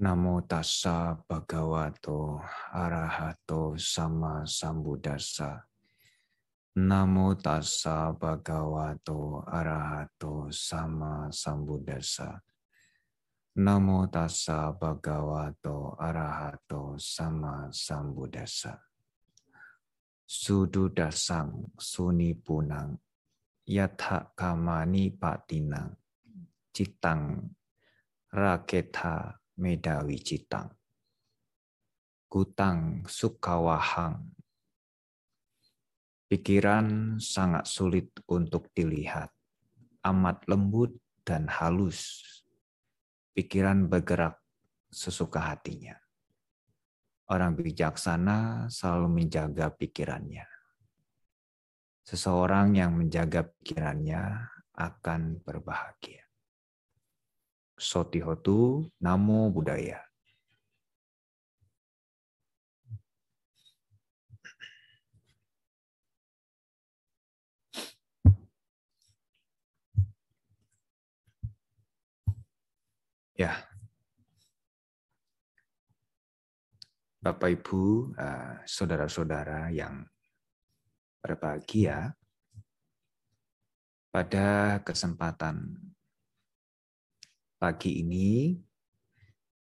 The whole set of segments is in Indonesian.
Namo tassa bhagavato arahato sama sambuddhassa. Namo tassa bhagavato arahato sama sambuddhassa. Namo tassa bhagavato arahato sama sambuddhassa. Sudu dasang suni punang yatha kamani patinang citang raketha medawi citang. Kutang sukawahang. Pikiran sangat sulit untuk dilihat. Amat lembut dan halus. Pikiran bergerak sesuka hatinya. Orang bijaksana selalu menjaga pikirannya. Seseorang yang menjaga pikirannya akan berbahagia. Sotihotu Namo Buddhaya. Ya, Bapak Ibu, eh, saudara-saudara yang berbahagia, pada kesempatan pagi ini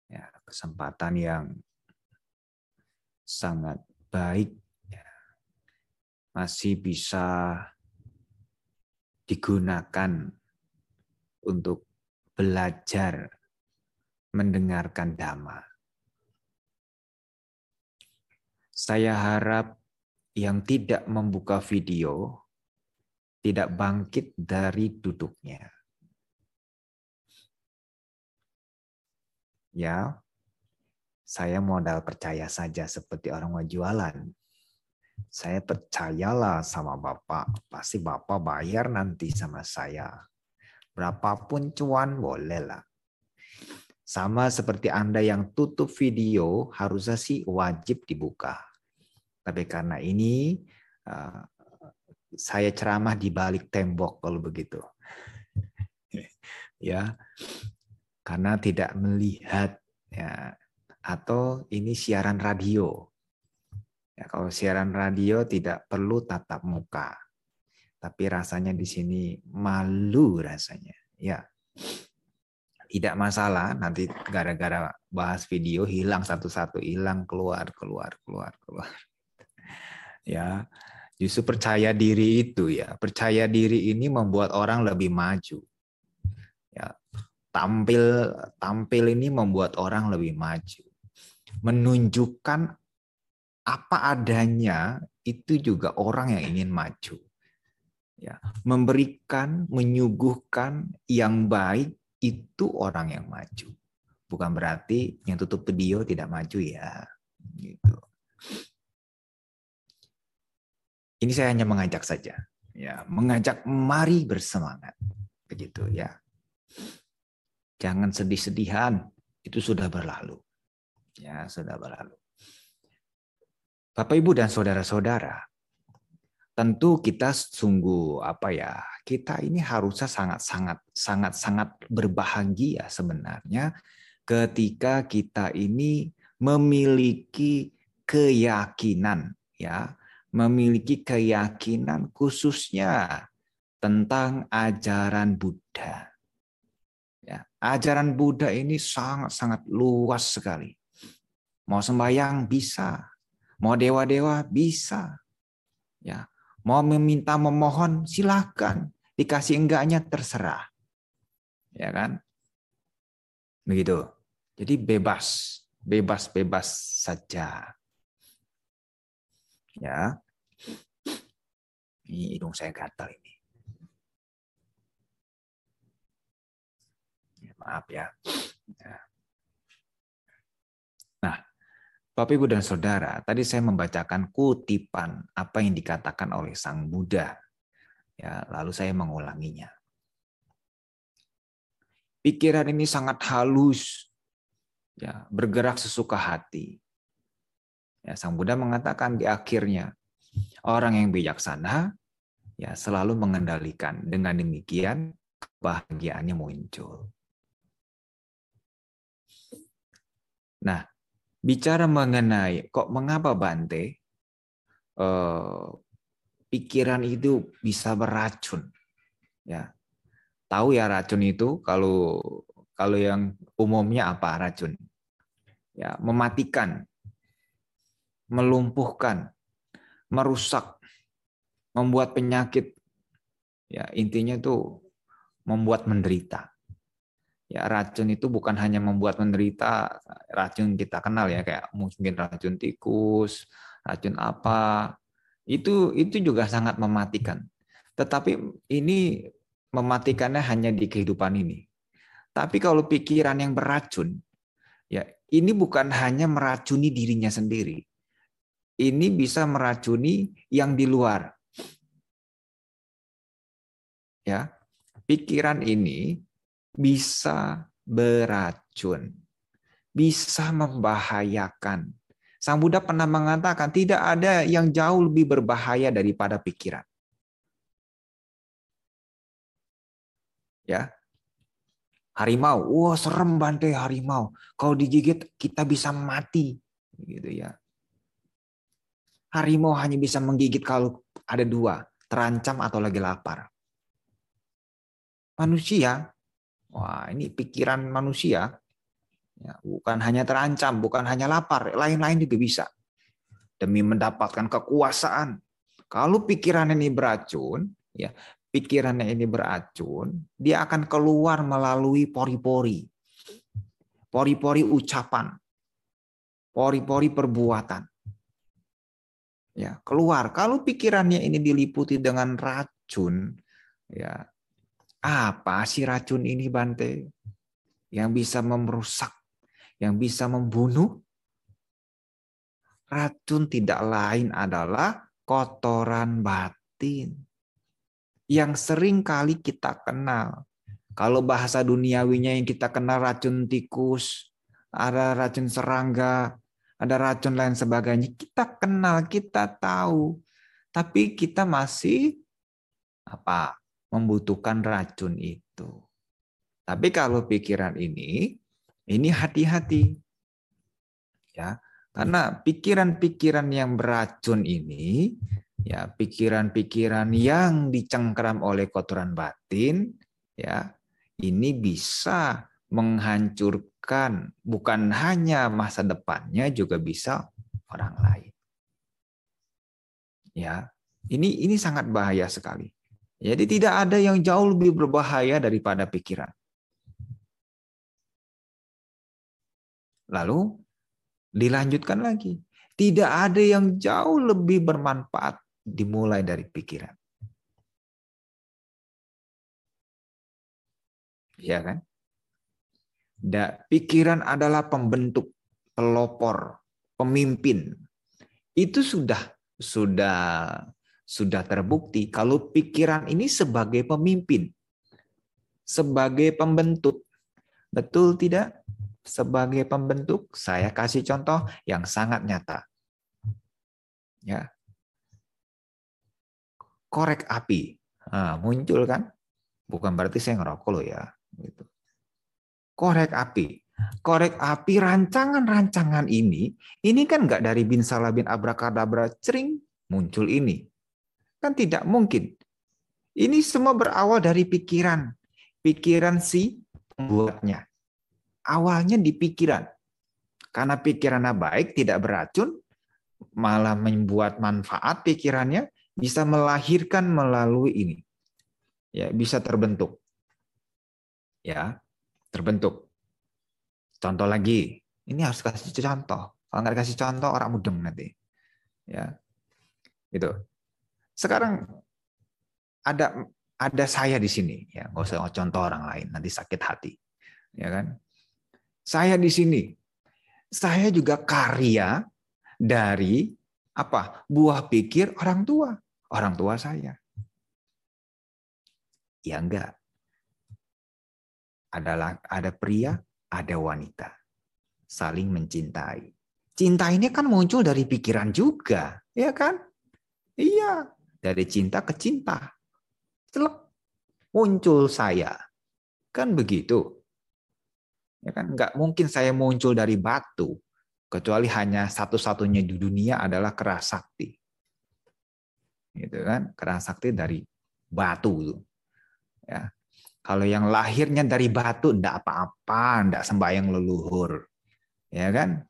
ya, kesempatan yang sangat baik ya, masih bisa digunakan untuk belajar mendengarkan dhamma. Saya harap yang tidak membuka video tidak bangkit dari duduknya. Ya, saya modal percaya saja seperti orang mau jualan. Saya percayalah sama Bapak, pasti Bapak bayar nanti sama saya. Berapapun cuan bolehlah. Sama seperti Anda yang tutup video, harusnya sih wajib dibuka. Tapi karena ini, eh, saya ceramah di balik tembok kalau begitu. ya, karena tidak melihat ya atau ini siaran radio. Ya, kalau siaran radio tidak perlu tatap muka. Tapi rasanya di sini malu rasanya. Ya. Tidak masalah nanti gara-gara bahas video hilang satu-satu, hilang keluar keluar keluar keluar. Ya. Justru percaya diri itu ya. Percaya diri ini membuat orang lebih maju. Tampil tampil ini membuat orang lebih maju. Menunjukkan apa adanya itu juga orang yang ingin maju. Ya, memberikan, menyuguhkan yang baik itu orang yang maju. Bukan berarti yang tutup video tidak maju ya. Gitu. Ini saya hanya mengajak saja, ya, mengajak mari bersemangat, begitu ya. Jangan sedih-sedihan, itu sudah berlalu. Ya, sudah berlalu. Bapak Ibu dan saudara-saudara, tentu kita sungguh apa ya? Kita ini harusnya sangat-sangat sangat-sangat berbahagia sebenarnya ketika kita ini memiliki keyakinan ya, memiliki keyakinan khususnya tentang ajaran Buddha. Ajaran Buddha ini sangat-sangat luas sekali. Mau sembahyang bisa, mau dewa-dewa bisa. Ya, mau meminta memohon silahkan, dikasih enggaknya terserah. Ya kan? Begitu. Jadi bebas, bebas-bebas saja. Ya. Ini hidung saya gatal ini. Maaf ya. ya. Nah, Bapak Ibu dan Saudara, tadi saya membacakan kutipan apa yang dikatakan oleh Sang Buddha. Ya, lalu saya mengulanginya. Pikiran ini sangat halus, ya, bergerak sesuka hati. Ya, Sang Buddha mengatakan di akhirnya, orang yang bijaksana ya selalu mengendalikan. Dengan demikian kebahagiaannya muncul. Nah, bicara mengenai kok mengapa Bante eh, pikiran itu bisa beracun. Ya. Tahu ya racun itu kalau kalau yang umumnya apa racun? Ya, mematikan, melumpuhkan, merusak, membuat penyakit. Ya, intinya itu membuat menderita. Ya, racun itu bukan hanya membuat menderita, racun kita kenal ya kayak mungkin racun tikus, racun apa. Itu itu juga sangat mematikan. Tetapi ini mematikannya hanya di kehidupan ini. Tapi kalau pikiran yang beracun, ya ini bukan hanya meracuni dirinya sendiri. Ini bisa meracuni yang di luar. Ya, pikiran ini bisa beracun, bisa membahayakan. Sang Buddha pernah mengatakan tidak ada yang jauh lebih berbahaya daripada pikiran. Ya. Harimau, wah serem Bante harimau. Kalau digigit kita bisa mati, gitu ya. Harimau hanya bisa menggigit kalau ada dua, terancam atau lagi lapar. Manusia Wah, ini pikiran manusia. Ya, bukan hanya terancam, bukan hanya lapar, lain-lain juga bisa. Demi mendapatkan kekuasaan. Kalau pikiran ini beracun, ya pikirannya ini beracun, dia akan keluar melalui pori-pori. Pori-pori ucapan. Pori-pori perbuatan. Ya, keluar. Kalau pikirannya ini diliputi dengan racun, ya apa sih racun ini Bante? Yang bisa merusak, yang bisa membunuh? Racun tidak lain adalah kotoran batin. Yang sering kali kita kenal. Kalau bahasa duniawinya yang kita kenal racun tikus, ada racun serangga, ada racun lain sebagainya. Kita kenal, kita tahu. Tapi kita masih apa membutuhkan racun itu. Tapi kalau pikiran ini, ini hati-hati. Ya, karena pikiran-pikiran yang beracun ini, ya pikiran-pikiran yang dicengkeram oleh kotoran batin, ya ini bisa menghancurkan bukan hanya masa depannya juga bisa orang lain. Ya, ini ini sangat bahaya sekali. Jadi tidak ada yang jauh lebih berbahaya daripada pikiran. Lalu dilanjutkan lagi. Tidak ada yang jauh lebih bermanfaat dimulai dari pikiran. Ya kan? Da, pikiran adalah pembentuk, pelopor, pemimpin. Itu sudah sudah sudah terbukti kalau pikiran ini sebagai pemimpin, sebagai pembentuk. Betul tidak? Sebagai pembentuk, saya kasih contoh yang sangat nyata. Ya. Korek api. Nah, muncul kan? Bukan berarti saya ngerokok loh ya. Gitu. Korek api. Korek api rancangan-rancangan ini, ini kan nggak dari bin salah bin abrakadabra cering muncul ini. Kan tidak mungkin. Ini semua berawal dari pikiran. Pikiran si pembuatnya. Awalnya di pikiran. Karena pikirannya baik, tidak beracun, malah membuat manfaat pikirannya, bisa melahirkan melalui ini. Ya, bisa terbentuk. Ya, terbentuk. Contoh lagi, ini harus kasih contoh. Kalau nggak kasih contoh, orang mudeng nanti. Ya, itu. Sekarang ada ada saya di sini, ya nggak usah contoh orang lain, nanti sakit hati, ya kan? Saya di sini, saya juga karya dari apa? Buah pikir orang tua, orang tua saya. Ya enggak. Adalah ada pria, ada wanita, saling mencintai. Cinta ini kan muncul dari pikiran juga, ya kan? Iya, dari cinta ke cinta. Celek. Muncul saya. Kan begitu. Ya kan nggak mungkin saya muncul dari batu kecuali hanya satu-satunya di dunia adalah keras sakti. Gitu kan? Keras sakti dari batu Ya. Kalau yang lahirnya dari batu enggak apa-apa, enggak sembahyang leluhur. Ya kan?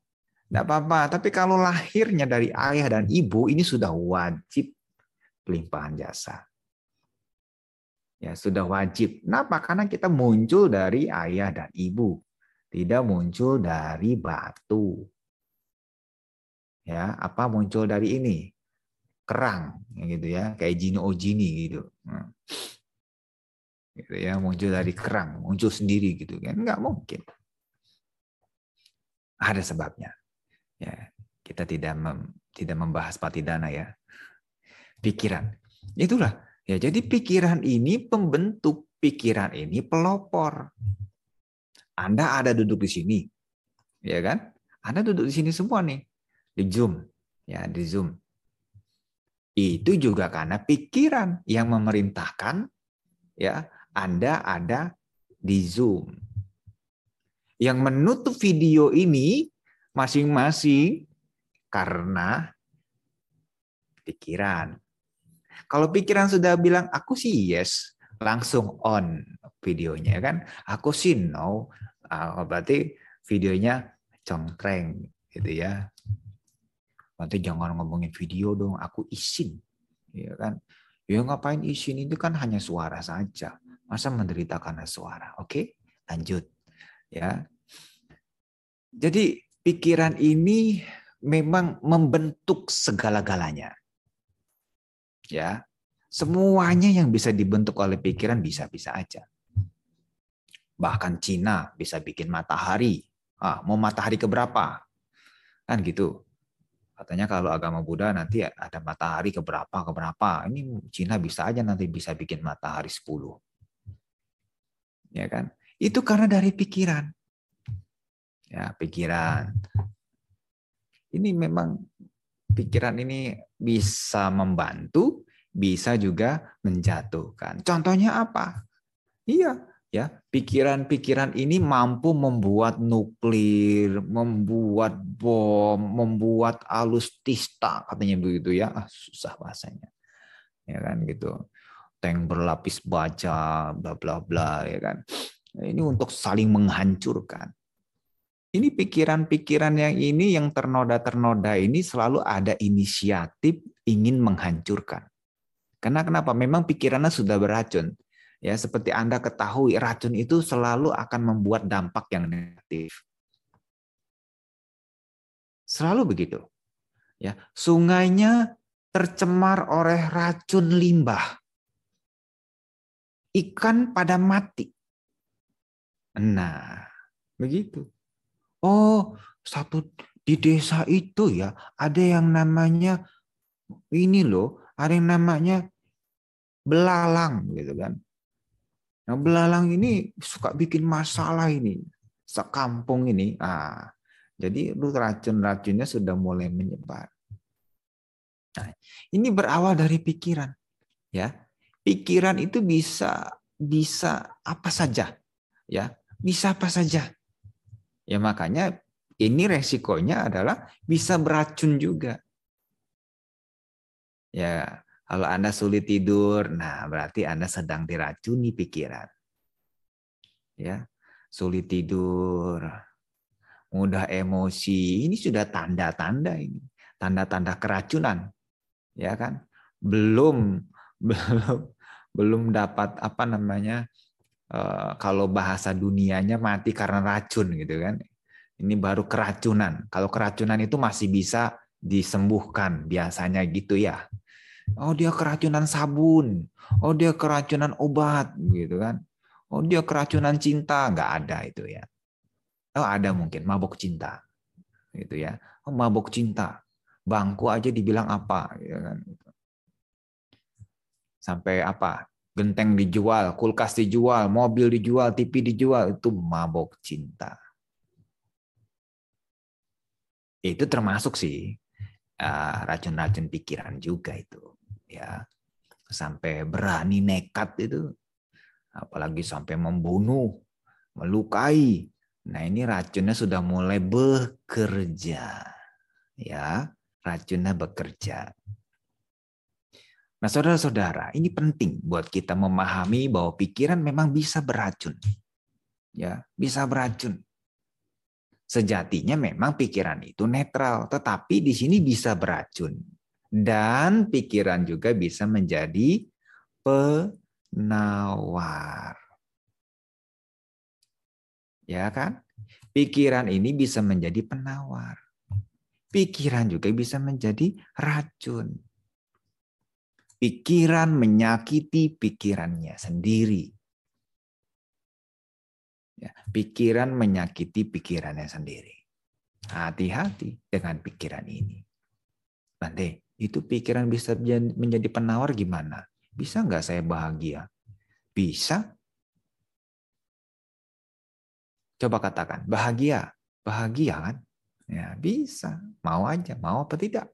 Enggak apa-apa, tapi kalau lahirnya dari ayah dan ibu ini sudah wajib pelimpahan jasa. Ya, sudah wajib. Kenapa? Karena kita muncul dari ayah dan ibu tidak muncul dari batu. Ya, apa muncul dari ini? Kerang, gitu ya, kayak jini ojini gitu. Hmm. Gitu ya, muncul dari kerang, muncul sendiri gitu kan? Enggak mungkin. Ada sebabnya. Ya, kita tidak mem, tidak membahas patidana ya. Pikiran. Itulah. Ya, jadi pikiran ini pembentuk, pikiran ini pelopor. Anda ada duduk di sini, ya kan? Anda duduk di sini semua nih, di Zoom, ya di Zoom. Itu juga karena pikiran yang memerintahkan, ya Anda ada di Zoom. Yang menutup video ini masing-masing karena pikiran. Kalau pikiran sudah bilang aku sih yes, langsung on videonya kan. Aku sih no, uh, berarti videonya congkreng gitu ya. Nanti jangan ngomongin video dong, aku isin. Ya kan? Ya ngapain isin itu kan hanya suara saja. Masa menderita karena suara? Oke, lanjut. Ya. Jadi pikiran ini memang membentuk segala-galanya. Ya. Semuanya yang bisa dibentuk oleh pikiran bisa-bisa aja. Bahkan Cina bisa bikin matahari. Ah, mau matahari keberapa? Kan gitu. Katanya kalau agama Buddha nanti ada matahari keberapa keberapa. Ini Cina bisa aja nanti bisa bikin matahari 10. Ya kan? Itu karena dari pikiran. Ya, pikiran. Ini memang pikiran ini bisa membantu, bisa juga menjatuhkan. Contohnya apa? Iya, ya pikiran-pikiran ini mampu membuat nuklir, membuat bom, membuat alustista katanya begitu ya. Ah, susah bahasanya. Ya kan gitu. Tank berlapis baja, bla bla bla ya kan. Ini untuk saling menghancurkan. Ini pikiran-pikiran yang ini yang ternoda-ternoda ini selalu ada inisiatif ingin menghancurkan. Karena kenapa? Memang pikirannya sudah beracun Ya, seperti Anda ketahui, racun itu selalu akan membuat dampak yang negatif. Selalu begitu. Ya, sungainya tercemar oleh racun limbah. Ikan pada mati. Nah, begitu. Oh, satu di desa itu ya, ada yang namanya ini loh, ada yang namanya belalang gitu kan. Nah, belalang ini suka bikin masalah ini sekampung ini. Ah, jadi racun-racunnya sudah mulai menyebar. Nah, ini berawal dari pikiran, ya. Pikiran itu bisa bisa apa saja, ya, bisa apa saja. Ya makanya ini resikonya adalah bisa beracun juga. Ya, kalau Anda sulit tidur, nah berarti Anda sedang diracuni pikiran. Ya, sulit tidur, mudah emosi, ini sudah tanda-tanda ini, tanda-tanda keracunan. Ya kan? Belum belum belum dapat apa namanya eh, kalau bahasa dunianya mati karena racun gitu kan. Ini baru keracunan. Kalau keracunan itu masih bisa disembuhkan biasanya gitu ya. Oh dia keracunan sabun. Oh dia keracunan obat gitu kan. Oh dia keracunan cinta nggak ada itu ya. Oh ada mungkin mabuk cinta gitu ya. Oh mabuk cinta. Bangku aja dibilang apa gitu kan. Sampai apa? Genteng dijual, kulkas dijual, mobil dijual, TV dijual itu mabuk cinta. Itu termasuk sih ah, racun-racun pikiran juga itu ya sampai berani nekat itu apalagi sampai membunuh melukai Nah, ini racunnya sudah mulai bekerja. Ya, racunnya bekerja. Nah, saudara-saudara, ini penting buat kita memahami bahwa pikiran memang bisa beracun. Ya, bisa beracun. Sejatinya memang pikiran itu netral, tetapi di sini bisa beracun. Dan pikiran juga bisa menjadi penawar. Ya kan? Pikiran ini bisa menjadi penawar. Pikiran juga bisa menjadi racun pikiran menyakiti pikirannya sendiri. Ya, pikiran menyakiti pikirannya sendiri. Hati-hati dengan pikiran ini. Bante, itu pikiran bisa menjadi penawar gimana? Bisa nggak saya bahagia? Bisa. Coba katakan, bahagia. Bahagia kan? Ya, bisa. Mau aja, mau apa tidak?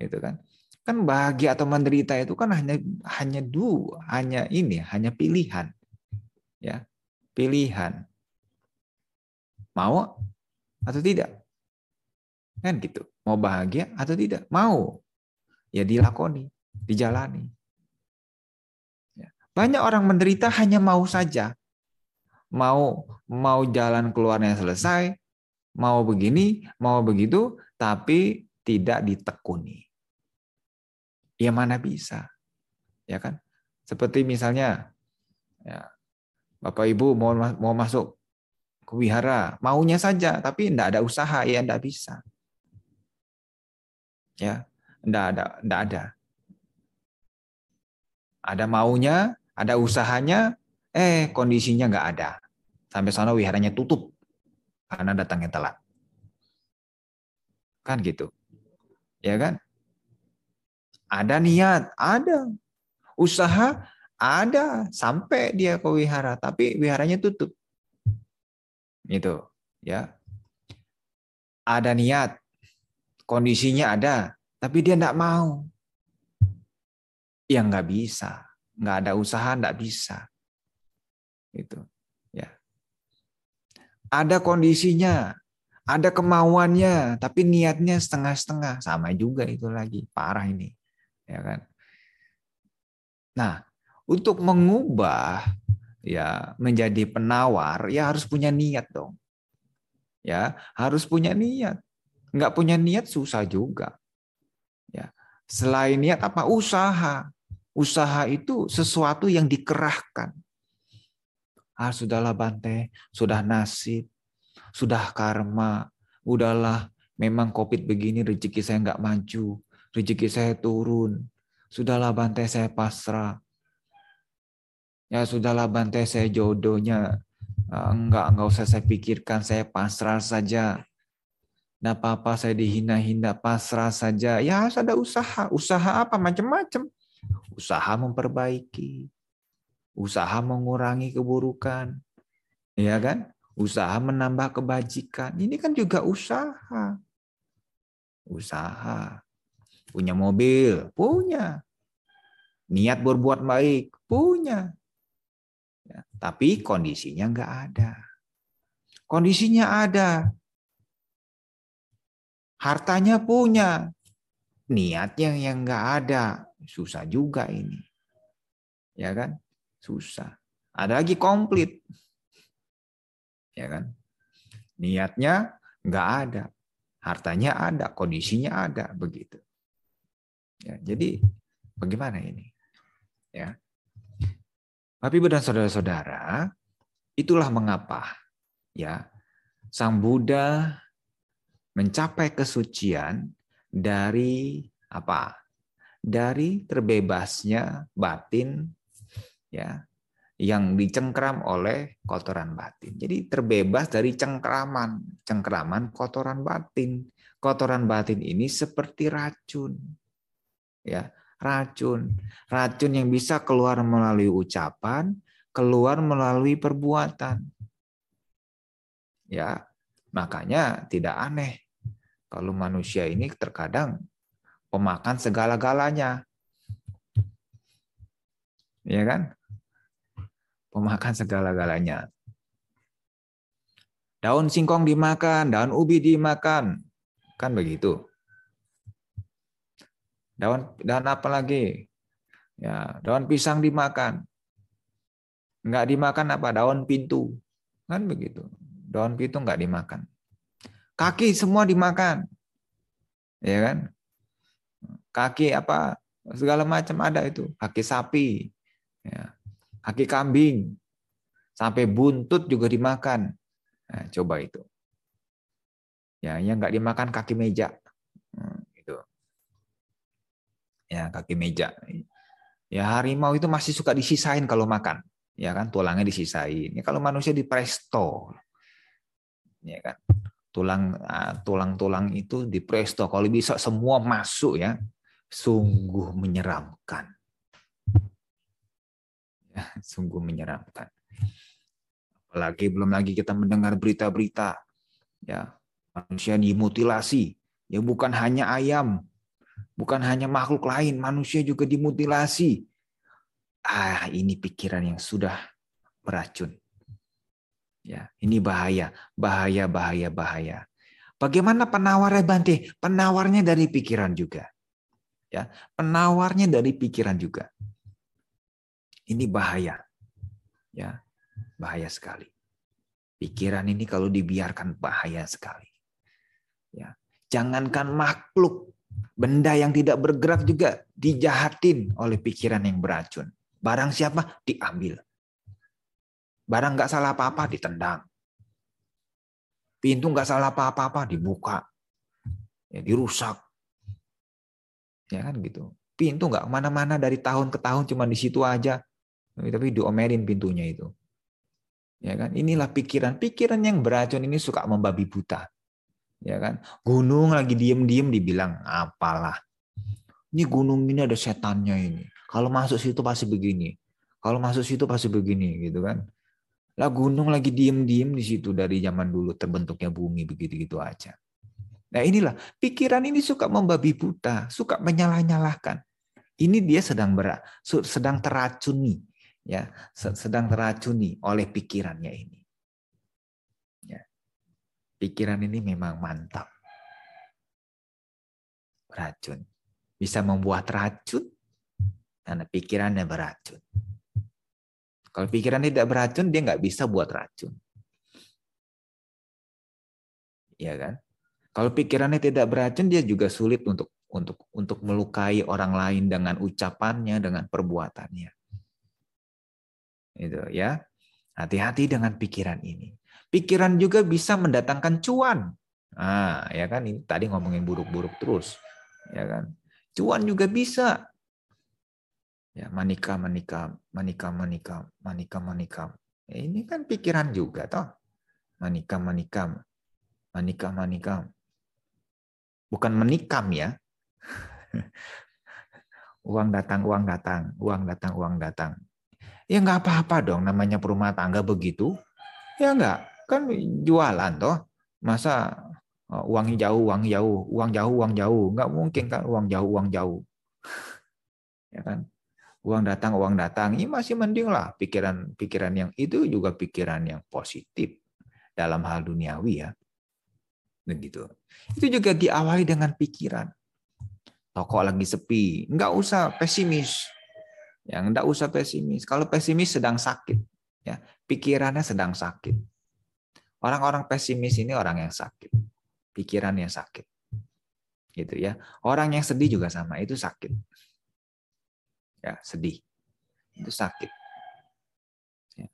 Itu kan. Kan bahagia atau menderita itu kan hanya hanya dua, hanya ini, hanya pilihan. Ya, pilihan. Mau atau tidak? Kan gitu. Mau bahagia atau tidak? Mau. Ya dilakoni, dijalani. Ya. Banyak orang menderita hanya mau saja. Mau mau jalan keluarnya selesai, mau begini, mau begitu, tapi tidak ditekuni ya mana bisa. Ya kan? Seperti misalnya ya, Bapak Ibu mau mau masuk ke wihara, maunya saja tapi tidak ada usaha ya tidak bisa. Ya, tidak ada, tidak ada. Ada maunya, ada usahanya, eh kondisinya nggak ada. Sampai sana wiharanya tutup karena datangnya telat. Kan gitu. Ya kan? Ada niat, ada. Usaha, ada. Sampai dia ke wihara, tapi wiharanya tutup. Itu, ya. Ada niat, kondisinya ada, tapi dia tidak mau. Ya nggak bisa, nggak ada usaha, nggak bisa. Itu, ya. Ada kondisinya, ada kemauannya, tapi niatnya setengah-setengah, sama juga itu lagi, parah ini ya kan? Nah, untuk mengubah ya menjadi penawar ya harus punya niat dong. Ya, harus punya niat. Enggak punya niat susah juga. Ya. Selain niat apa usaha? Usaha itu sesuatu yang dikerahkan. Ah, sudahlah Bante, sudah nasib, sudah karma, udahlah memang covid begini rezeki saya nggak maju rezeki saya turun. Sudahlah bantai saya pasrah. Ya sudahlah bantai saya jodohnya. Ah, enggak, enggak usah saya pikirkan, saya pasrah saja. Nah apa-apa saya dihina-hina, pasrah saja. Ya harus ada usaha. Usaha apa? Macam-macam. Usaha memperbaiki. Usaha mengurangi keburukan. Ya kan? Usaha menambah kebajikan. Ini kan juga usaha. Usaha. Punya mobil? Punya. Niat berbuat baik? Punya. Ya, tapi kondisinya nggak ada. Kondisinya ada. Hartanya punya. Niatnya yang nggak ada. Susah juga ini. Ya kan? Susah. Ada lagi komplit. Ya kan? Niatnya nggak ada. Hartanya ada, kondisinya ada, begitu. Ya, jadi bagaimana ini? Ya. Ibu dan saudara-saudara, itulah mengapa ya Sang Buddha mencapai kesucian dari apa? Dari terbebasnya batin ya yang dicengkram oleh kotoran batin. Jadi terbebas dari cengkraman, cengkraman kotoran batin. Kotoran batin ini seperti racun ya racun. Racun yang bisa keluar melalui ucapan keluar melalui perbuatan. Ya makanya tidak aneh kalau manusia ini terkadang pemakan segala-galanya. Ya kan? Pemakan segala-galanya. Daun singkong dimakan, daun ubi dimakan. Kan begitu. Daun daun apa lagi? Ya, daun pisang dimakan. Enggak dimakan apa? Daun pintu. Kan begitu. Daun pintu enggak dimakan. Kaki semua dimakan. Ya kan? Kaki apa? Segala macam ada itu. Kaki sapi. Ya. Kaki kambing. Sampai buntut juga dimakan. Nah, coba itu. Ya, yang nggak dimakan kaki meja. Hmm, gitu. Ya, kaki meja. Ya, harimau itu masih suka disisain kalau makan. Ya kan, tulangnya disisain. Ya, kalau manusia di presto. Ya kan. Tulang ah, tulang-tulang itu di presto kalau bisa semua masuk ya. Sungguh menyeramkan. Ya, sungguh menyeramkan. Apalagi belum lagi kita mendengar berita-berita ya manusia dimutilasi. Ya bukan hanya ayam, bukan hanya makhluk lain, manusia juga dimutilasi. Ah, ini pikiran yang sudah beracun. Ya, ini bahaya, bahaya, bahaya, bahaya. Bagaimana penawarnya Bante? Penawarnya dari pikiran juga. Ya, penawarnya dari pikiran juga. Ini bahaya. Ya, bahaya sekali. Pikiran ini kalau dibiarkan bahaya sekali. Ya, jangankan makhluk, benda yang tidak bergerak juga dijahatin oleh pikiran yang beracun. Barang siapa diambil. Barang nggak salah apa-apa ditendang. Pintu nggak salah apa-apa dibuka, ya, dirusak. Ya kan gitu. Pintu nggak ke mana-mana dari tahun ke tahun cuma di situ aja, tapi diomelin pintunya itu. Ya kan? Inilah pikiran. Pikiran yang beracun ini suka membabi buta. Ya kan? Gunung lagi diem-diem dibilang apalah. Ini gunung ini ada setannya ini. Kalau masuk situ pasti begini. Kalau masuk situ pasti begini gitu kan. Lah gunung lagi diem-diem di situ dari zaman dulu terbentuknya bumi begitu-gitu aja. Nah inilah pikiran ini suka membabi buta, suka menyalah-nyalahkan. Ini dia sedang ber, sedang teracuni ya sedang teracuni oleh pikirannya ini. Pikiran ini memang mantap. Racun. Bisa membuat racun karena pikirannya beracun. Kalau pikiran tidak beracun, dia nggak bisa buat racun. Ya kan? Kalau pikirannya tidak beracun, dia juga sulit untuk untuk untuk melukai orang lain dengan ucapannya, dengan perbuatannya. Itu ya. Hati-hati dengan pikiran ini. Pikiran juga bisa mendatangkan cuan. Nah, ya kan ini tadi ngomongin buruk-buruk terus. Ya kan? Cuan juga bisa. Ya, manika manika manika manika manika manika. Ya, ini kan pikiran juga toh. Manika manika manika manika. Bukan menikam ya. uang datang, uang datang, uang datang, uang datang. Ya nggak apa-apa dong namanya perumah tangga begitu. Ya nggak, kan jualan toh. Masa oh, uang jauh, uang jauh, uang jauh, uang jauh. Nggak mungkin kan uang jauh, uang jauh. ya kan? Uang datang, uang datang. Ini masih mending lah pikiran-pikiran yang itu juga pikiran yang positif dalam hal duniawi ya. Begitu. Itu juga diawali dengan pikiran. Toko lagi sepi, nggak usah pesimis yang enggak usah pesimis. Kalau pesimis sedang sakit, ya pikirannya sedang sakit. Orang-orang pesimis ini orang yang sakit, pikirannya sakit, gitu ya. Orang yang sedih juga sama, itu sakit. Ya sedih, itu sakit. Ya.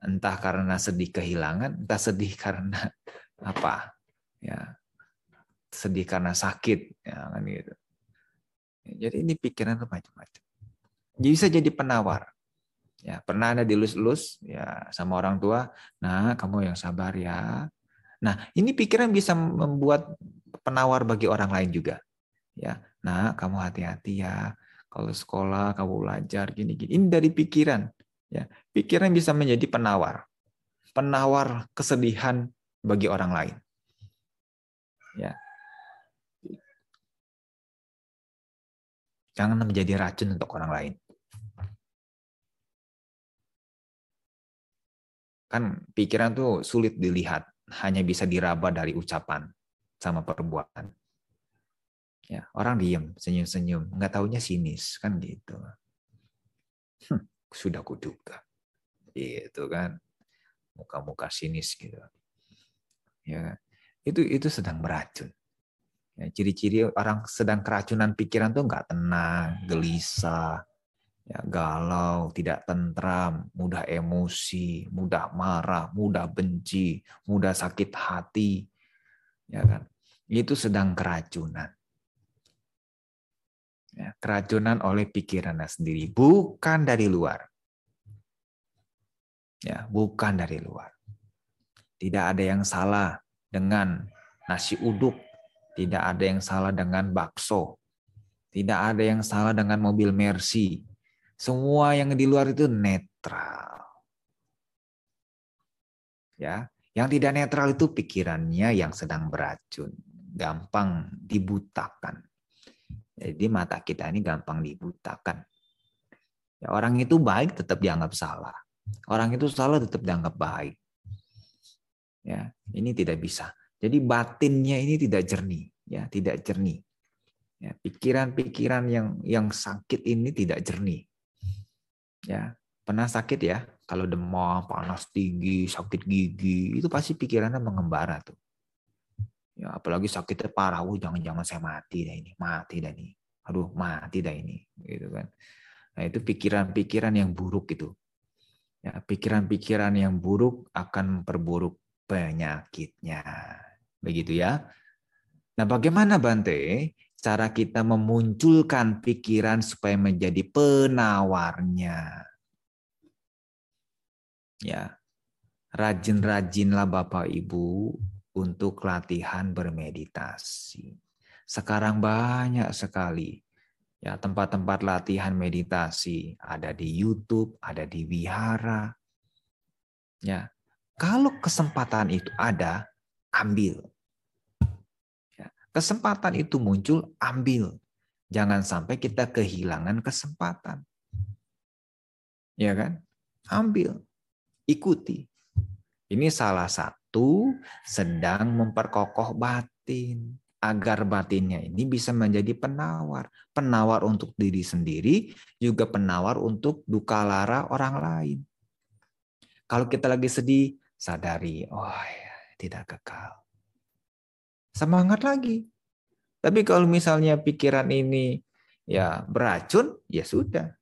Entah karena sedih kehilangan, entah sedih karena apa, ya sedih karena sakit, ya kan gitu. Jadi ini pikiran macam-macam bisa jadi penawar. Ya, pernah ada dilus-lus ya sama orang tua, "Nah, kamu yang sabar ya." Nah, ini pikiran bisa membuat penawar bagi orang lain juga. Ya, "Nah, kamu hati-hati ya. Kalau sekolah kamu belajar gini-gini." Ini dari pikiran. Ya, pikiran bisa menjadi penawar. Penawar kesedihan bagi orang lain. Ya. Jangan menjadi racun untuk orang lain. Kan pikiran tuh sulit dilihat. hanya bisa diraba dari ucapan sama perbuatan. Ya, orang diem, senyum-senyum, nggak taunya sinis kan gitu. Hm, sudah kuduga, gitu kan, muka-muka sinis gitu. Ya, itu itu sedang beracun. Ya, ciri-ciri orang sedang keracunan pikiran tuh nggak tenang, gelisah, ya, galau, tidak tentram, mudah emosi, mudah marah, mudah benci, mudah sakit hati, ya kan? Itu sedang keracunan. Ya, keracunan oleh pikirannya sendiri, bukan dari luar. Ya, bukan dari luar. Tidak ada yang salah dengan nasi uduk, tidak ada yang salah dengan bakso, tidak ada yang salah dengan mobil Mercy. Semua yang di luar itu netral. Ya, yang tidak netral itu pikirannya yang sedang beracun, gampang dibutakan. Jadi mata kita ini gampang dibutakan. Ya, orang itu baik tetap dianggap salah. Orang itu salah tetap dianggap baik. Ya, ini tidak bisa. Jadi batinnya ini tidak jernih, ya, tidak jernih. Ya, pikiran-pikiran yang yang sakit ini tidak jernih. Ya, pernah sakit ya? Kalau demam, panas tinggi, sakit gigi, itu pasti pikirannya mengembara tuh. Ya, apalagi sakitnya parah, oh jangan-jangan saya mati dah ini, mati dah ini. Aduh, mati dah ini, gitu kan. Nah, itu pikiran-pikiran yang buruk itu. Ya, pikiran-pikiran yang buruk akan memperburuk penyakitnya. Begitu ya. Nah, bagaimana Bante cara kita memunculkan pikiran supaya menjadi penawarnya? Ya. Rajin-rajinlah Bapak Ibu untuk latihan bermeditasi. Sekarang banyak sekali ya tempat-tempat latihan meditasi, ada di YouTube, ada di wihara. Ya. Kalau kesempatan itu ada, ambil. Kesempatan itu muncul, ambil. Jangan sampai kita kehilangan kesempatan. Ya kan? Ambil. Ikuti. Ini salah satu sedang memperkokoh batin agar batinnya ini bisa menjadi penawar. Penawar untuk diri sendiri, juga penawar untuk duka lara orang lain. Kalau kita lagi sedih, sadari, oh ya, tidak kekal. Semangat lagi. Tapi kalau misalnya pikiran ini ya beracun, ya sudah.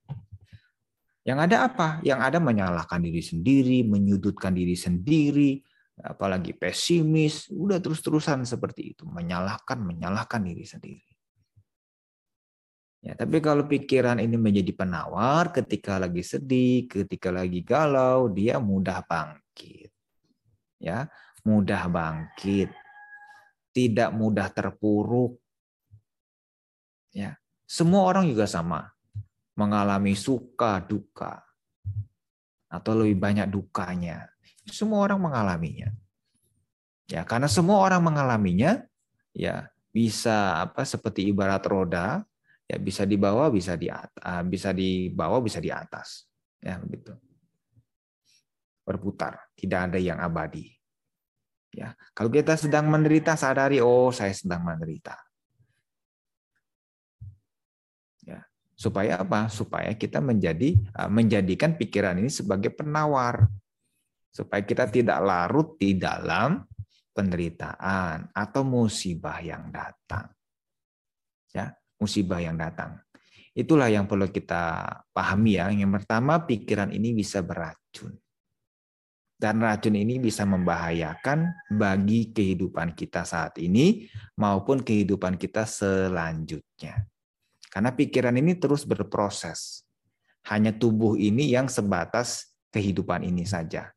Yang ada apa? Yang ada menyalahkan diri sendiri, menyudutkan diri sendiri, apalagi pesimis, udah terus-terusan seperti itu, menyalahkan menyalahkan diri sendiri. Ya, tapi kalau pikiran ini menjadi penawar ketika lagi sedih, ketika lagi galau, dia mudah bangkit. Ya, mudah bangkit. Tidak mudah terpuruk. Ya, semua orang juga sama. Mengalami suka duka atau lebih banyak dukanya semua orang mengalaminya. Ya, karena semua orang mengalaminya, ya bisa apa seperti ibarat roda, ya bisa di bawah, bisa di atas, ah, bisa di bawah, bisa di atas. Ya, begitu. Berputar, tidak ada yang abadi. Ya, kalau kita sedang menderita sadari oh saya sedang menderita. Ya, supaya apa? Supaya kita menjadi ah, menjadikan pikiran ini sebagai penawar supaya kita tidak larut di dalam penderitaan atau musibah yang datang. Ya, musibah yang datang. Itulah yang perlu kita pahami ya. Yang pertama, pikiran ini bisa beracun. Dan racun ini bisa membahayakan bagi kehidupan kita saat ini maupun kehidupan kita selanjutnya. Karena pikiran ini terus berproses. Hanya tubuh ini yang sebatas kehidupan ini saja.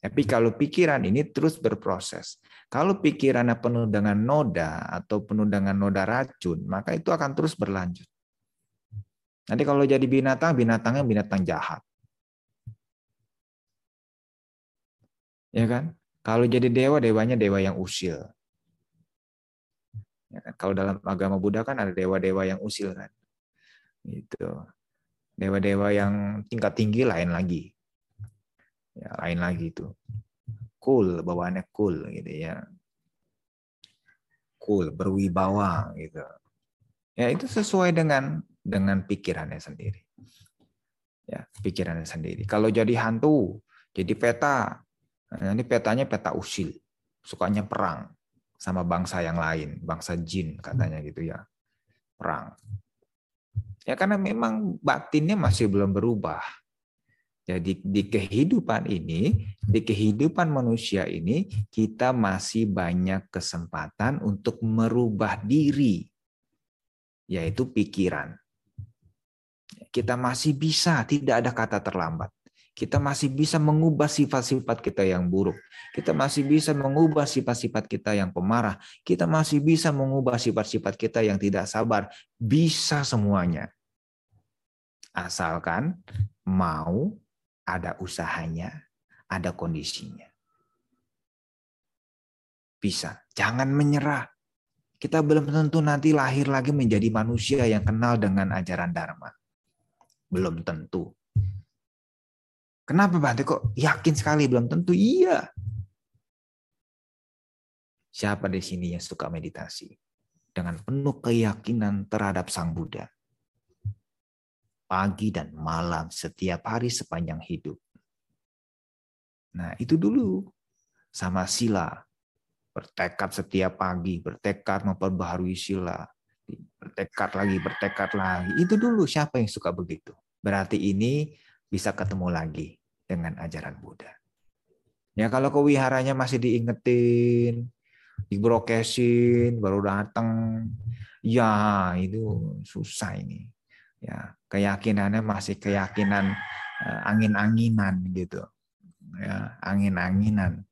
Tapi kalau pikiran ini terus berproses. Kalau pikirannya penuh dengan noda atau penuh dengan noda racun, maka itu akan terus berlanjut. Nanti kalau jadi binatang, binatangnya binatang jahat. Ya kan? Kalau jadi dewa, dewanya dewa yang usil. Ya kan? Kalau dalam agama Buddha kan ada dewa-dewa yang usil kan. Itu. Dewa-dewa yang tingkat tinggi lain lagi ya lain lagi itu cool, bawaannya cool gitu ya. Cool, berwibawa gitu. Ya itu sesuai dengan dengan pikirannya sendiri. Ya, pikirannya sendiri. Kalau jadi hantu, jadi peta. Nah, ini petanya peta usil. Sukanya perang sama bangsa yang lain, bangsa jin katanya gitu ya. Perang. Ya karena memang batinnya masih belum berubah jadi di kehidupan ini, di kehidupan manusia ini, kita masih banyak kesempatan untuk merubah diri, yaitu pikiran. Kita masih bisa, tidak ada kata terlambat. Kita masih bisa mengubah sifat-sifat kita yang buruk. Kita masih bisa mengubah sifat-sifat kita yang pemarah. Kita masih bisa mengubah sifat-sifat kita yang tidak sabar. Bisa semuanya. Asalkan mau ada usahanya, ada kondisinya. Bisa. Jangan menyerah. Kita belum tentu nanti lahir lagi menjadi manusia yang kenal dengan ajaran Dharma. Belum tentu. Kenapa Bante kok yakin sekali belum tentu? Iya. Siapa di sini yang suka meditasi? Dengan penuh keyakinan terhadap Sang Buddha pagi dan malam setiap hari sepanjang hidup. Nah, itu dulu sama sila. Bertekad setiap pagi, bertekad memperbaharui sila, bertekad lagi, bertekad lagi. Itu dulu siapa yang suka begitu. Berarti ini bisa ketemu lagi dengan ajaran Buddha. Ya kalau kewiharanya masih diingetin, dibrokesin, baru datang, ya itu susah ini. Ya keyakinannya masih keyakinan uh, angin-anginan gitu. Ya angin-anginan.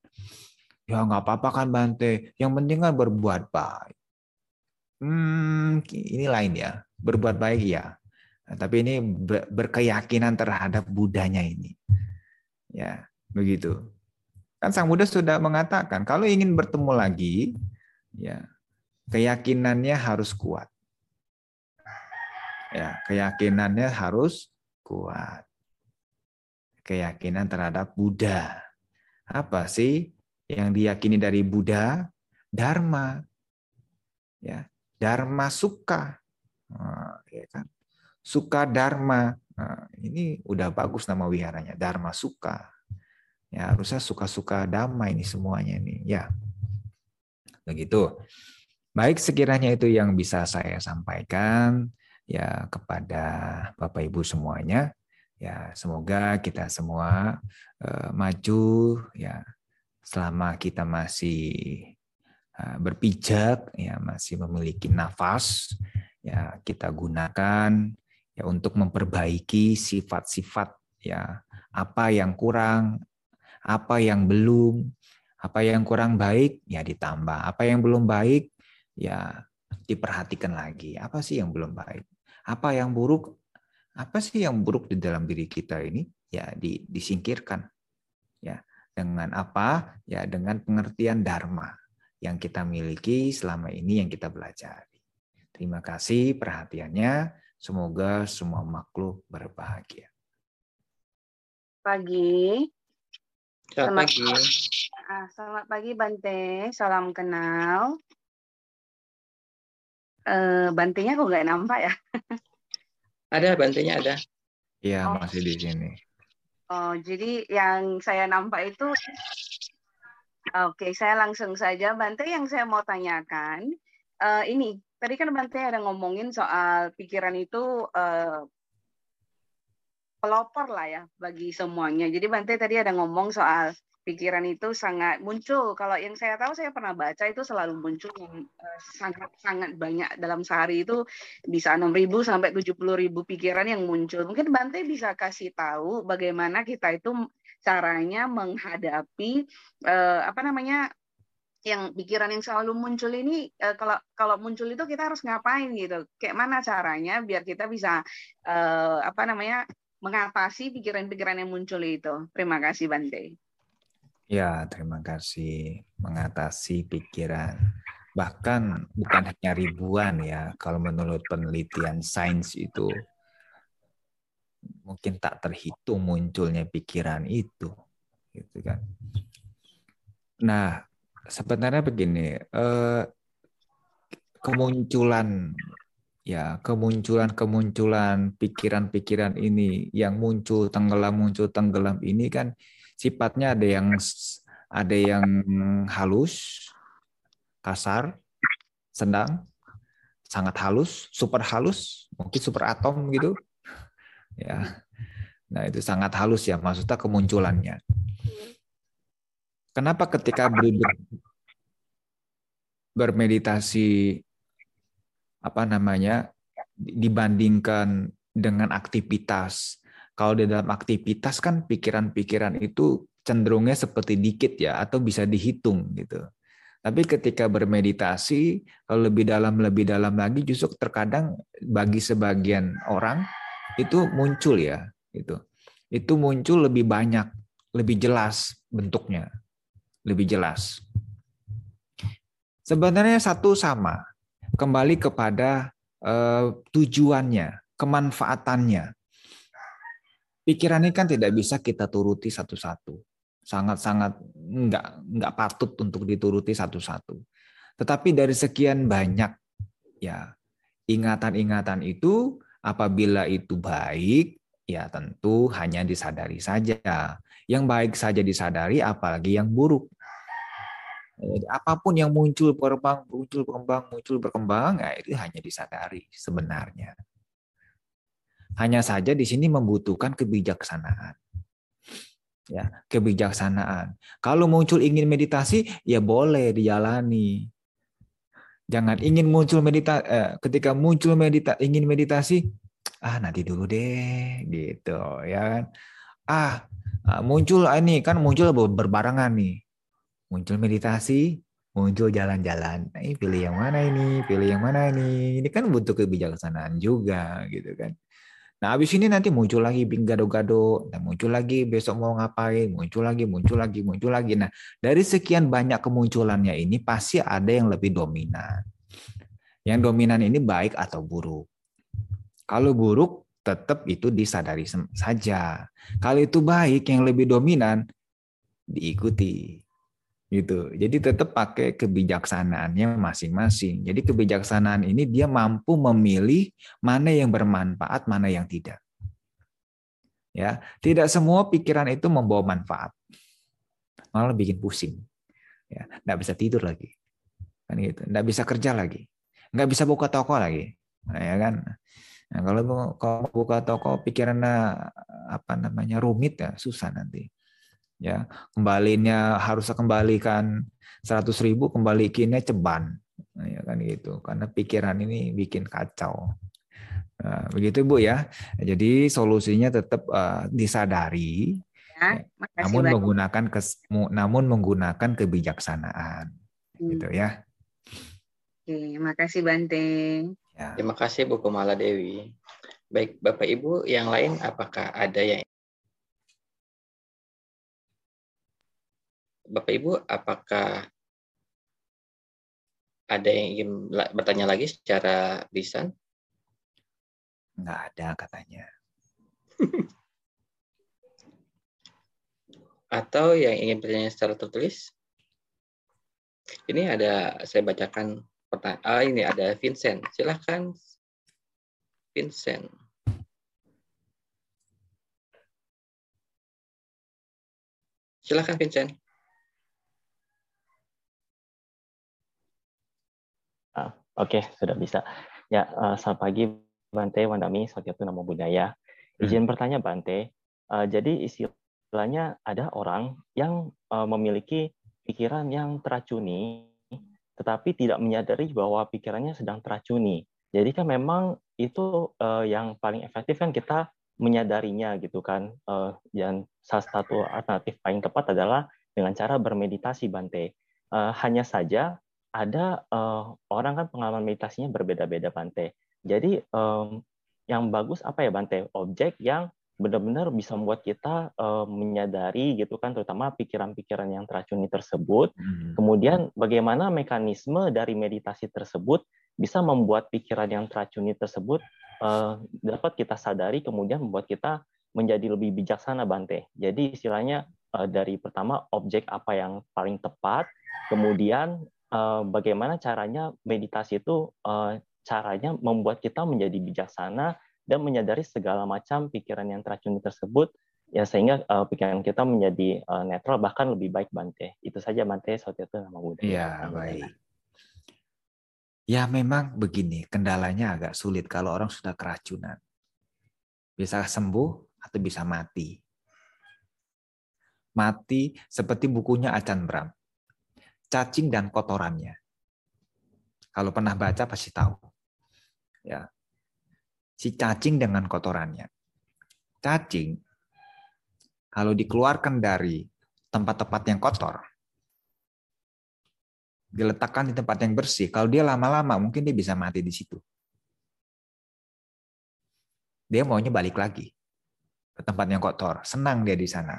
Ya nggak apa-apa kan Bante. Yang penting kan berbuat baik. Hmm ini lain ya. Berbuat baik ya. Tapi ini berkeyakinan terhadap budanya ini ya begitu kan sang Buddha sudah mengatakan kalau ingin bertemu lagi ya keyakinannya harus kuat Ya, keyakinannya harus kuat. Keyakinan terhadap Buddha. Apa sih yang diyakini dari Buddha? Dharma. Ya, Dharma suka. Nah, ya kan? Suka Dharma. Nah, ini udah bagus nama wiharanya, Dharma suka. Ya, harusnya suka-suka dhamma ini semuanya ini. Ya. Begitu. Baik, sekiranya itu yang bisa saya sampaikan ya kepada Bapak Ibu semuanya. Ya, semoga kita semua uh, maju ya selama kita masih uh, berpijak ya masih memiliki nafas ya kita gunakan ya untuk memperbaiki sifat-sifat ya apa yang kurang, apa yang belum, apa yang kurang baik ya ditambah, apa yang belum baik ya diperhatikan lagi. Apa sih yang belum baik? Apa yang buruk? Apa sih yang buruk di dalam diri kita ini? Ya di, disingkirkan. Ya, dengan apa? Ya dengan pengertian dharma yang kita miliki selama ini yang kita pelajari. Terima kasih perhatiannya. Semoga semua makhluk berbahagia. Pagi. Selamat, pagi. Ah, selamat pagi Bante, salam kenal. Uh, bantenya kok nggak nampak ya? ada bantenya ada. Iya oh. masih di sini. Oh jadi yang saya nampak itu, oke okay, saya langsung saja Bante yang saya mau tanyakan uh, ini tadi kan Bante ada ngomongin soal pikiran itu uh, pelopor lah ya bagi semuanya. Jadi Bante tadi ada ngomong soal pikiran itu sangat muncul. Kalau yang saya tahu saya pernah baca itu selalu muncul yang uh, sangat sangat banyak dalam sehari itu bisa 6.000 sampai 70.000 pikiran yang muncul. Mungkin Bante bisa kasih tahu bagaimana kita itu caranya menghadapi uh, apa namanya yang pikiran yang selalu muncul ini uh, kalau kalau muncul itu kita harus ngapain gitu. Kayak mana caranya biar kita bisa uh, apa namanya mengatasi pikiran-pikiran yang muncul itu. Terima kasih Bante. Ya, terima kasih. Mengatasi pikiran. Bahkan bukan hanya ribuan ya, kalau menurut penelitian sains itu mungkin tak terhitung munculnya pikiran itu, gitu kan. Nah, sebenarnya begini, eh, kemunculan ya kemunculan-kemunculan pikiran-pikiran ini yang muncul tenggelam muncul tenggelam ini kan sifatnya ada yang ada yang halus, kasar, sedang, sangat halus, super halus, mungkin super atom gitu. Ya. Nah, itu sangat halus ya maksudnya kemunculannya. Kenapa ketika bermeditasi apa namanya dibandingkan dengan aktivitas. Kalau di dalam aktivitas kan pikiran-pikiran itu cenderungnya seperti dikit ya atau bisa dihitung gitu. Tapi ketika bermeditasi kalau lebih dalam lebih dalam lagi justru terkadang bagi sebagian orang itu muncul ya itu. Itu muncul lebih banyak, lebih jelas bentuknya. Lebih jelas. Sebenarnya satu sama, kembali kepada uh, tujuannya, kemanfaatannya. Pikiran ini kan tidak bisa kita turuti satu-satu. Sangat-sangat nggak nggak patut untuk dituruti satu-satu. Tetapi dari sekian banyak ya ingatan-ingatan itu apabila itu baik ya tentu hanya disadari saja. Yang baik saja disadari apalagi yang buruk jadi apa pun yang muncul berkembang, muncul berkembang, muncul berkembang, ya itu hanya disadari sebenarnya. Hanya saja di sini membutuhkan kebijaksanaan. Ya, kebijaksanaan. Kalau muncul ingin meditasi, ya boleh dijalani. Jangan ingin muncul meditasi eh, ketika muncul medita ingin meditasi, ah nanti dulu deh gitu ya kan. Ah, ah muncul ah, ini kan muncul berbarengan nih muncul meditasi, muncul jalan-jalan. Nah, ini pilih yang mana ini, pilih yang mana ini. Ini kan butuh kebijaksanaan juga gitu kan. Nah, habis ini nanti muncul lagi gado-gado, dan muncul lagi besok mau ngapain, muncul lagi, muncul lagi, muncul lagi. Nah, dari sekian banyak kemunculannya ini pasti ada yang lebih dominan. Yang dominan ini baik atau buruk. Kalau buruk, tetap itu disadari saja. Kalau itu baik, yang lebih dominan, diikuti gitu. Jadi tetap pakai kebijaksanaannya masing-masing. Jadi kebijaksanaan ini dia mampu memilih mana yang bermanfaat, mana yang tidak. Ya, tidak semua pikiran itu membawa manfaat. Malah bikin pusing. Ya, enggak bisa tidur lagi. Kan gitu. Enggak bisa kerja lagi. Enggak bisa buka toko lagi. Nah, ya kan? Nah, kalau kalau buka toko pikirannya apa namanya rumit ya susah nanti ya kembalinya harusnya kembalikan 100 ribu kembalikinnya ceban nah, ya kan gitu karena pikiran ini bikin kacau nah, begitu bu ya jadi solusinya tetap uh, disadari ya, namun banyak. menggunakan kes, namun menggunakan kebijaksanaan hmm. gitu ya Oke, makasih Bante. Ya. Terima kasih Bu Kumala Dewi. Baik, Bapak Ibu yang lain apakah ada yang Bapak Ibu, apakah ada yang ingin bertanya lagi secara lisan? Enggak ada katanya. Atau yang ingin bertanya secara tertulis? Ini ada, saya bacakan pertanyaan. Ah, ini ada Vincent. Silahkan, Vincent. Silahkan, Vincent. Oke, sudah bisa. Ya, uh, selamat pagi Bante, Wandami, Sakyatu Namo Budaya. Hmm. Izin hmm. bertanya Bante, uh, jadi istilahnya ada orang yang uh, memiliki pikiran yang teracuni, tetapi tidak menyadari bahwa pikirannya sedang teracuni. Jadi kan memang itu uh, yang paling efektif kan kita menyadarinya gitu kan. Uh, dan salah satu alternatif paling tepat adalah dengan cara bermeditasi Bante. Uh, hanya saja ada uh, orang kan pengalaman meditasinya berbeda-beda Bante. Jadi um, yang bagus apa ya Bante? Objek yang benar-benar bisa membuat kita uh, menyadari gitu kan terutama pikiran-pikiran yang teracuni tersebut. Hmm. Kemudian bagaimana mekanisme dari meditasi tersebut bisa membuat pikiran yang teracuni tersebut uh, dapat kita sadari kemudian membuat kita menjadi lebih bijaksana Bante. Jadi istilahnya uh, dari pertama objek apa yang paling tepat, kemudian uh, bagaimana caranya meditasi itu uh, caranya membuat kita menjadi bijaksana dan menyadari segala macam pikiran yang teracuni tersebut ya sehingga uh, pikiran kita menjadi uh, netral bahkan lebih baik Bante. Itu saja Bante itu nama Buddha. Iya, baik. Ya memang begini, kendalanya agak sulit kalau orang sudah keracunan. Bisa sembuh atau bisa mati. Mati seperti bukunya Acan Bram. Cacing dan kotorannya. Kalau pernah baca pasti tahu. Ya. Si cacing dengan kotorannya. Cacing kalau dikeluarkan dari tempat-tempat yang kotor, diletakkan di tempat yang bersih, kalau dia lama-lama mungkin dia bisa mati di situ. Dia maunya balik lagi ke tempat yang kotor, senang dia di sana.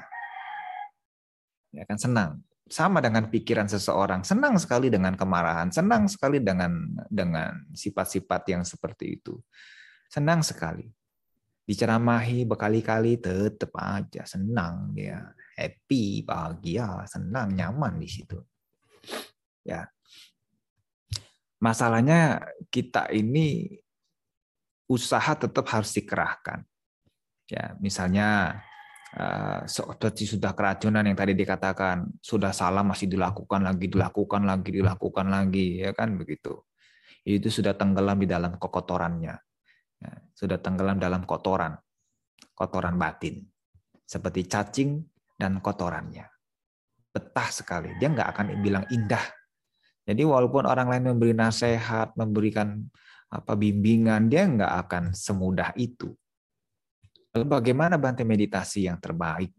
Ya kan senang. Sama dengan pikiran seseorang, senang sekali dengan kemarahan, senang sekali dengan dengan sifat-sifat yang seperti itu. Senang sekali. Diceramahi berkali-kali tetap aja senang dia. Happy bahagia senang nyaman di situ. Ya. Masalahnya kita ini usaha tetap harus dikerahkan. Ya misalnya seperti sudah keracunan yang tadi dikatakan. Sudah salah masih dilakukan lagi dilakukan lagi dilakukan lagi ya kan? Begitu. Itu sudah tenggelam di dalam kekotorannya. Ya, sudah tenggelam dalam kotoran, kotoran batin, seperti cacing dan kotorannya. Betah sekali, dia nggak akan bilang indah. Jadi walaupun orang lain memberi nasihat, memberikan apa bimbingan, dia nggak akan semudah itu. Lalu bagaimana bantai meditasi yang terbaik?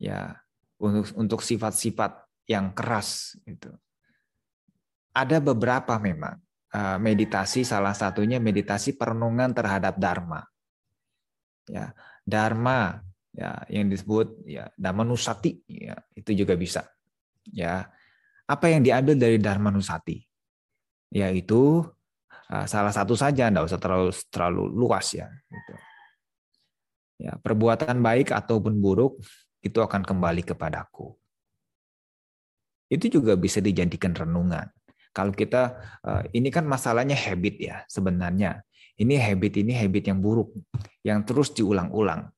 Ya, untuk untuk sifat-sifat yang keras itu. Ada beberapa memang Eh, meditasi salah satunya meditasi perenungan terhadap dharma. Ya, dharma ya yang disebut ya dharma nusati ya itu juga bisa. Ya. Apa yang diambil dari dharma nusati? Yaitu uh, salah satu saja, enggak usah terlalu terlalu luas ya gitu. Ya, perbuatan baik ataupun buruk itu akan kembali kepadaku. Itu juga bisa dijadikan renungan. Kalau kita eh, ini kan masalahnya habit ya sebenarnya. Ini habit ini habit yang buruk yang terus diulang-ulang.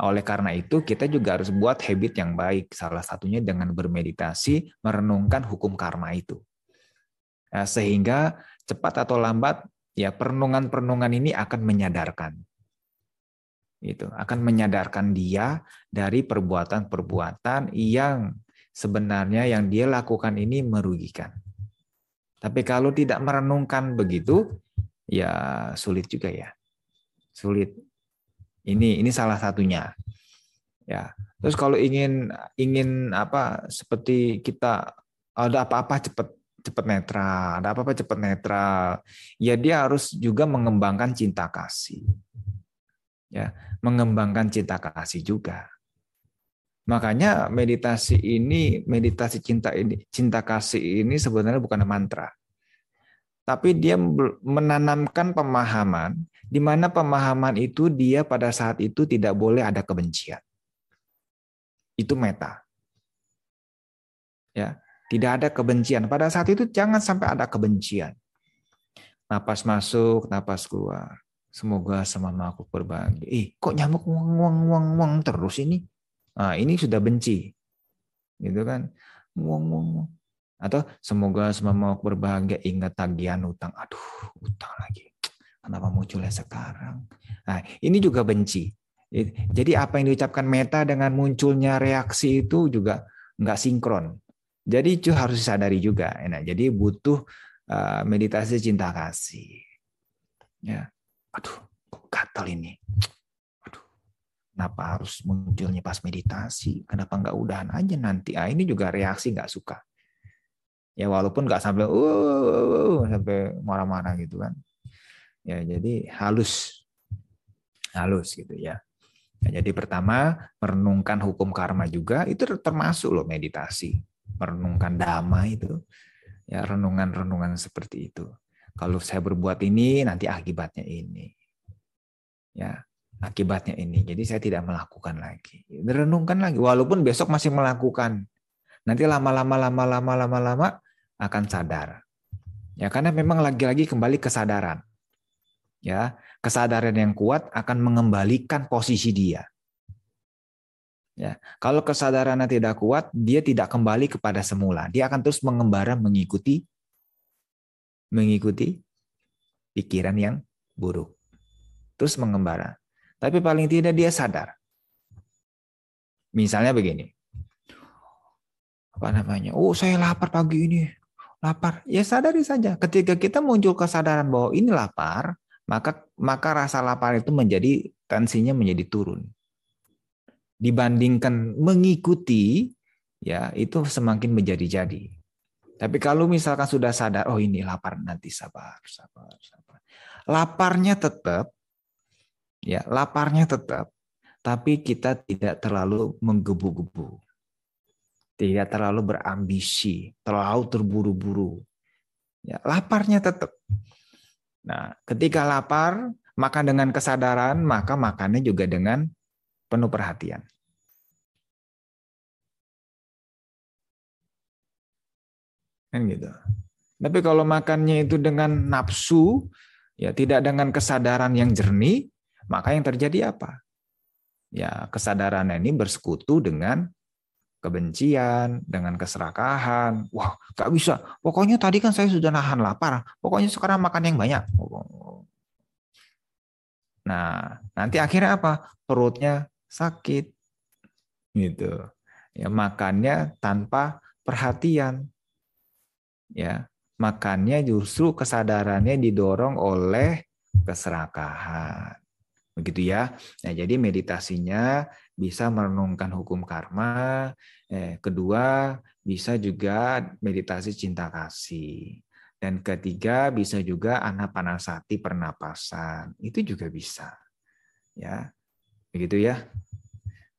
Oleh karena itu kita juga harus buat habit yang baik. Salah satunya dengan bermeditasi, merenungkan hukum karma itu. Nah, sehingga cepat atau lambat ya perenungan-perenungan ini akan menyadarkan itu akan menyadarkan dia dari perbuatan-perbuatan yang sebenarnya yang dia lakukan ini merugikan. Tapi kalau tidak merenungkan begitu, ya sulit juga ya. Sulit. Ini ini salah satunya. Ya. Terus kalau ingin ingin apa seperti kita ada apa-apa cepat cepat netral, ada apa-apa cepat netral. Ya dia harus juga mengembangkan cinta kasih. Ya, mengembangkan cinta kasih juga. Makanya meditasi ini, meditasi cinta ini, cinta kasih ini sebenarnya bukan mantra. Tapi dia menanamkan pemahaman di mana pemahaman itu dia pada saat itu tidak boleh ada kebencian. Itu meta. Ya, tidak ada kebencian. Pada saat itu jangan sampai ada kebencian. Napas masuk, napas keluar. Semoga semama aku berbagi. Eh, kok nyamuk wang wang wang wang terus ini? Nah, ini sudah benci. Gitu kan. Wong, wong, wong. Atau semoga semua mau berbahagia ingat tagihan utang. Aduh, utang lagi. Kenapa munculnya sekarang? Nah, ini juga benci. Jadi apa yang diucapkan meta dengan munculnya reaksi itu juga nggak sinkron. Jadi itu harus disadari juga. Nah, jadi butuh uh, meditasi cinta kasih. Ya, aduh, kok gatal ini. Kenapa harus munculnya pas meditasi? Kenapa nggak udahan aja nanti? Ah, ini juga reaksi nggak suka. Ya walaupun nggak sampai uh, uh, uh, sampai marah-marah gitu kan. Ya jadi halus, halus gitu ya. ya. Jadi pertama merenungkan hukum karma juga itu termasuk loh meditasi. Merenungkan dhamma itu, ya renungan-renungan seperti itu. Kalau saya berbuat ini nanti akibatnya ini. Ya, akibatnya ini. Jadi saya tidak melakukan lagi. Renungkan lagi. Walaupun besok masih melakukan. Nanti lama-lama, lama-lama, lama-lama akan sadar. Ya, karena memang lagi-lagi kembali kesadaran. Ya, kesadaran yang kuat akan mengembalikan posisi dia. Ya, kalau kesadarannya tidak kuat, dia tidak kembali kepada semula. Dia akan terus mengembara mengikuti mengikuti pikiran yang buruk. Terus mengembara. Tapi paling tidak dia sadar. Misalnya begini. Apa namanya? Oh, saya lapar pagi ini. Lapar. Ya sadari saja. Ketika kita muncul kesadaran bahwa ini lapar, maka maka rasa lapar itu menjadi tensinya menjadi turun. Dibandingkan mengikuti ya itu semakin menjadi-jadi. Tapi kalau misalkan sudah sadar, oh ini lapar nanti sabar, sabar, sabar. Laparnya tetap, Ya, laparnya tetap, tapi kita tidak terlalu menggebu-gebu. Tidak terlalu berambisi, terlalu terburu-buru. Ya, laparnya tetap. Nah, ketika lapar, maka dengan kesadaran, maka makannya juga dengan penuh perhatian. Kan gitu. Tapi kalau makannya itu dengan nafsu, ya tidak dengan kesadaran yang jernih, maka yang terjadi apa? Ya, kesadaran ini bersekutu dengan kebencian, dengan keserakahan. Wah, gak bisa. Pokoknya tadi kan saya sudah nahan lapar. Pokoknya sekarang makan yang banyak. Nah, nanti akhirnya apa? Perutnya sakit. Gitu. Ya, makannya tanpa perhatian. Ya, makannya justru kesadarannya didorong oleh keserakahan. Begitu ya. Nah, jadi meditasinya bisa merenungkan hukum karma. Eh, kedua, bisa juga meditasi cinta kasih. Dan ketiga, bisa juga anapanasati pernapasan. Itu juga bisa. Ya. Begitu ya.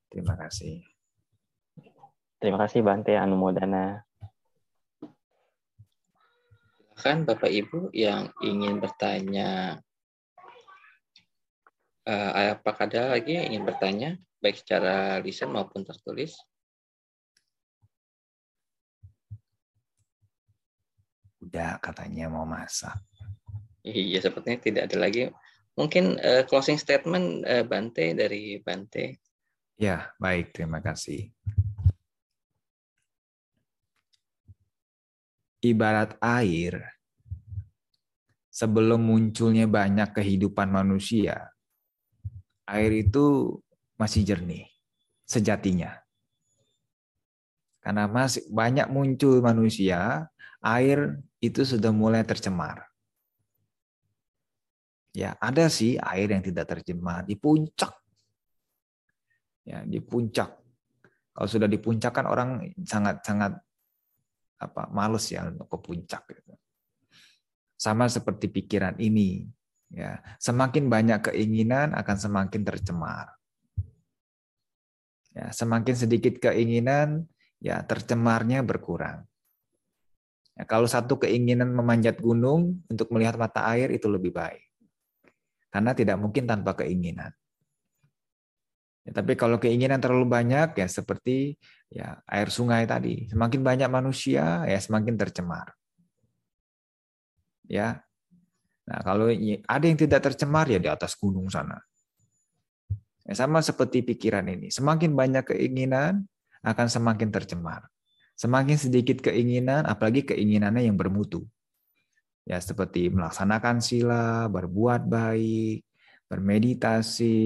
Terima kasih. Terima kasih Bante Anumodana. Silakan Bapak Ibu yang ingin bertanya Uh, apakah ada lagi yang ingin bertanya, baik secara lisan maupun tertulis? Udah katanya mau masak. Iya, sepertinya tidak ada lagi. Mungkin uh, closing statement uh, Bante dari Bante. Ya, baik. Terima kasih. Ibarat air, sebelum munculnya banyak kehidupan manusia, air itu masih jernih sejatinya. Karena masih banyak muncul manusia, air itu sudah mulai tercemar. Ya, ada sih air yang tidak tercemar di puncak. Ya, di puncak. Kalau sudah di puncak kan orang sangat-sangat apa males ya ke puncak gitu. Sama seperti pikiran ini. Ya, semakin banyak keinginan akan semakin tercemar. Ya, semakin sedikit keinginan, ya tercemarnya berkurang. Ya, kalau satu keinginan memanjat gunung untuk melihat mata air itu lebih baik. Karena tidak mungkin tanpa keinginan. Ya, tapi kalau keinginan terlalu banyak ya seperti ya air sungai tadi, semakin banyak manusia ya semakin tercemar. Ya, Nah, kalau ada yang tidak tercemar ya di atas gunung sana. Ya, sama seperti pikiran ini. Semakin banyak keinginan akan semakin tercemar. Semakin sedikit keinginan, apalagi keinginannya yang bermutu. Ya, seperti melaksanakan sila, berbuat baik, bermeditasi,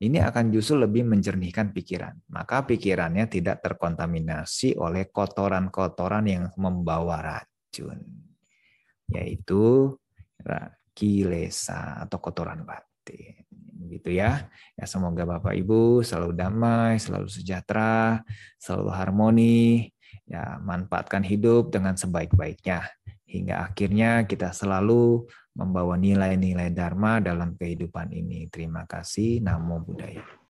ini akan justru lebih menjernihkan pikiran. Maka pikirannya tidak terkontaminasi oleh kotoran-kotoran yang membawa racun. Yaitu kilesa atau kotoran batin. Begitu ya. Ya semoga Bapak Ibu selalu damai, selalu sejahtera, selalu harmoni, ya manfaatkan hidup dengan sebaik-baiknya hingga akhirnya kita selalu membawa nilai-nilai dharma dalam kehidupan ini. Terima kasih. Namo Buddhaya.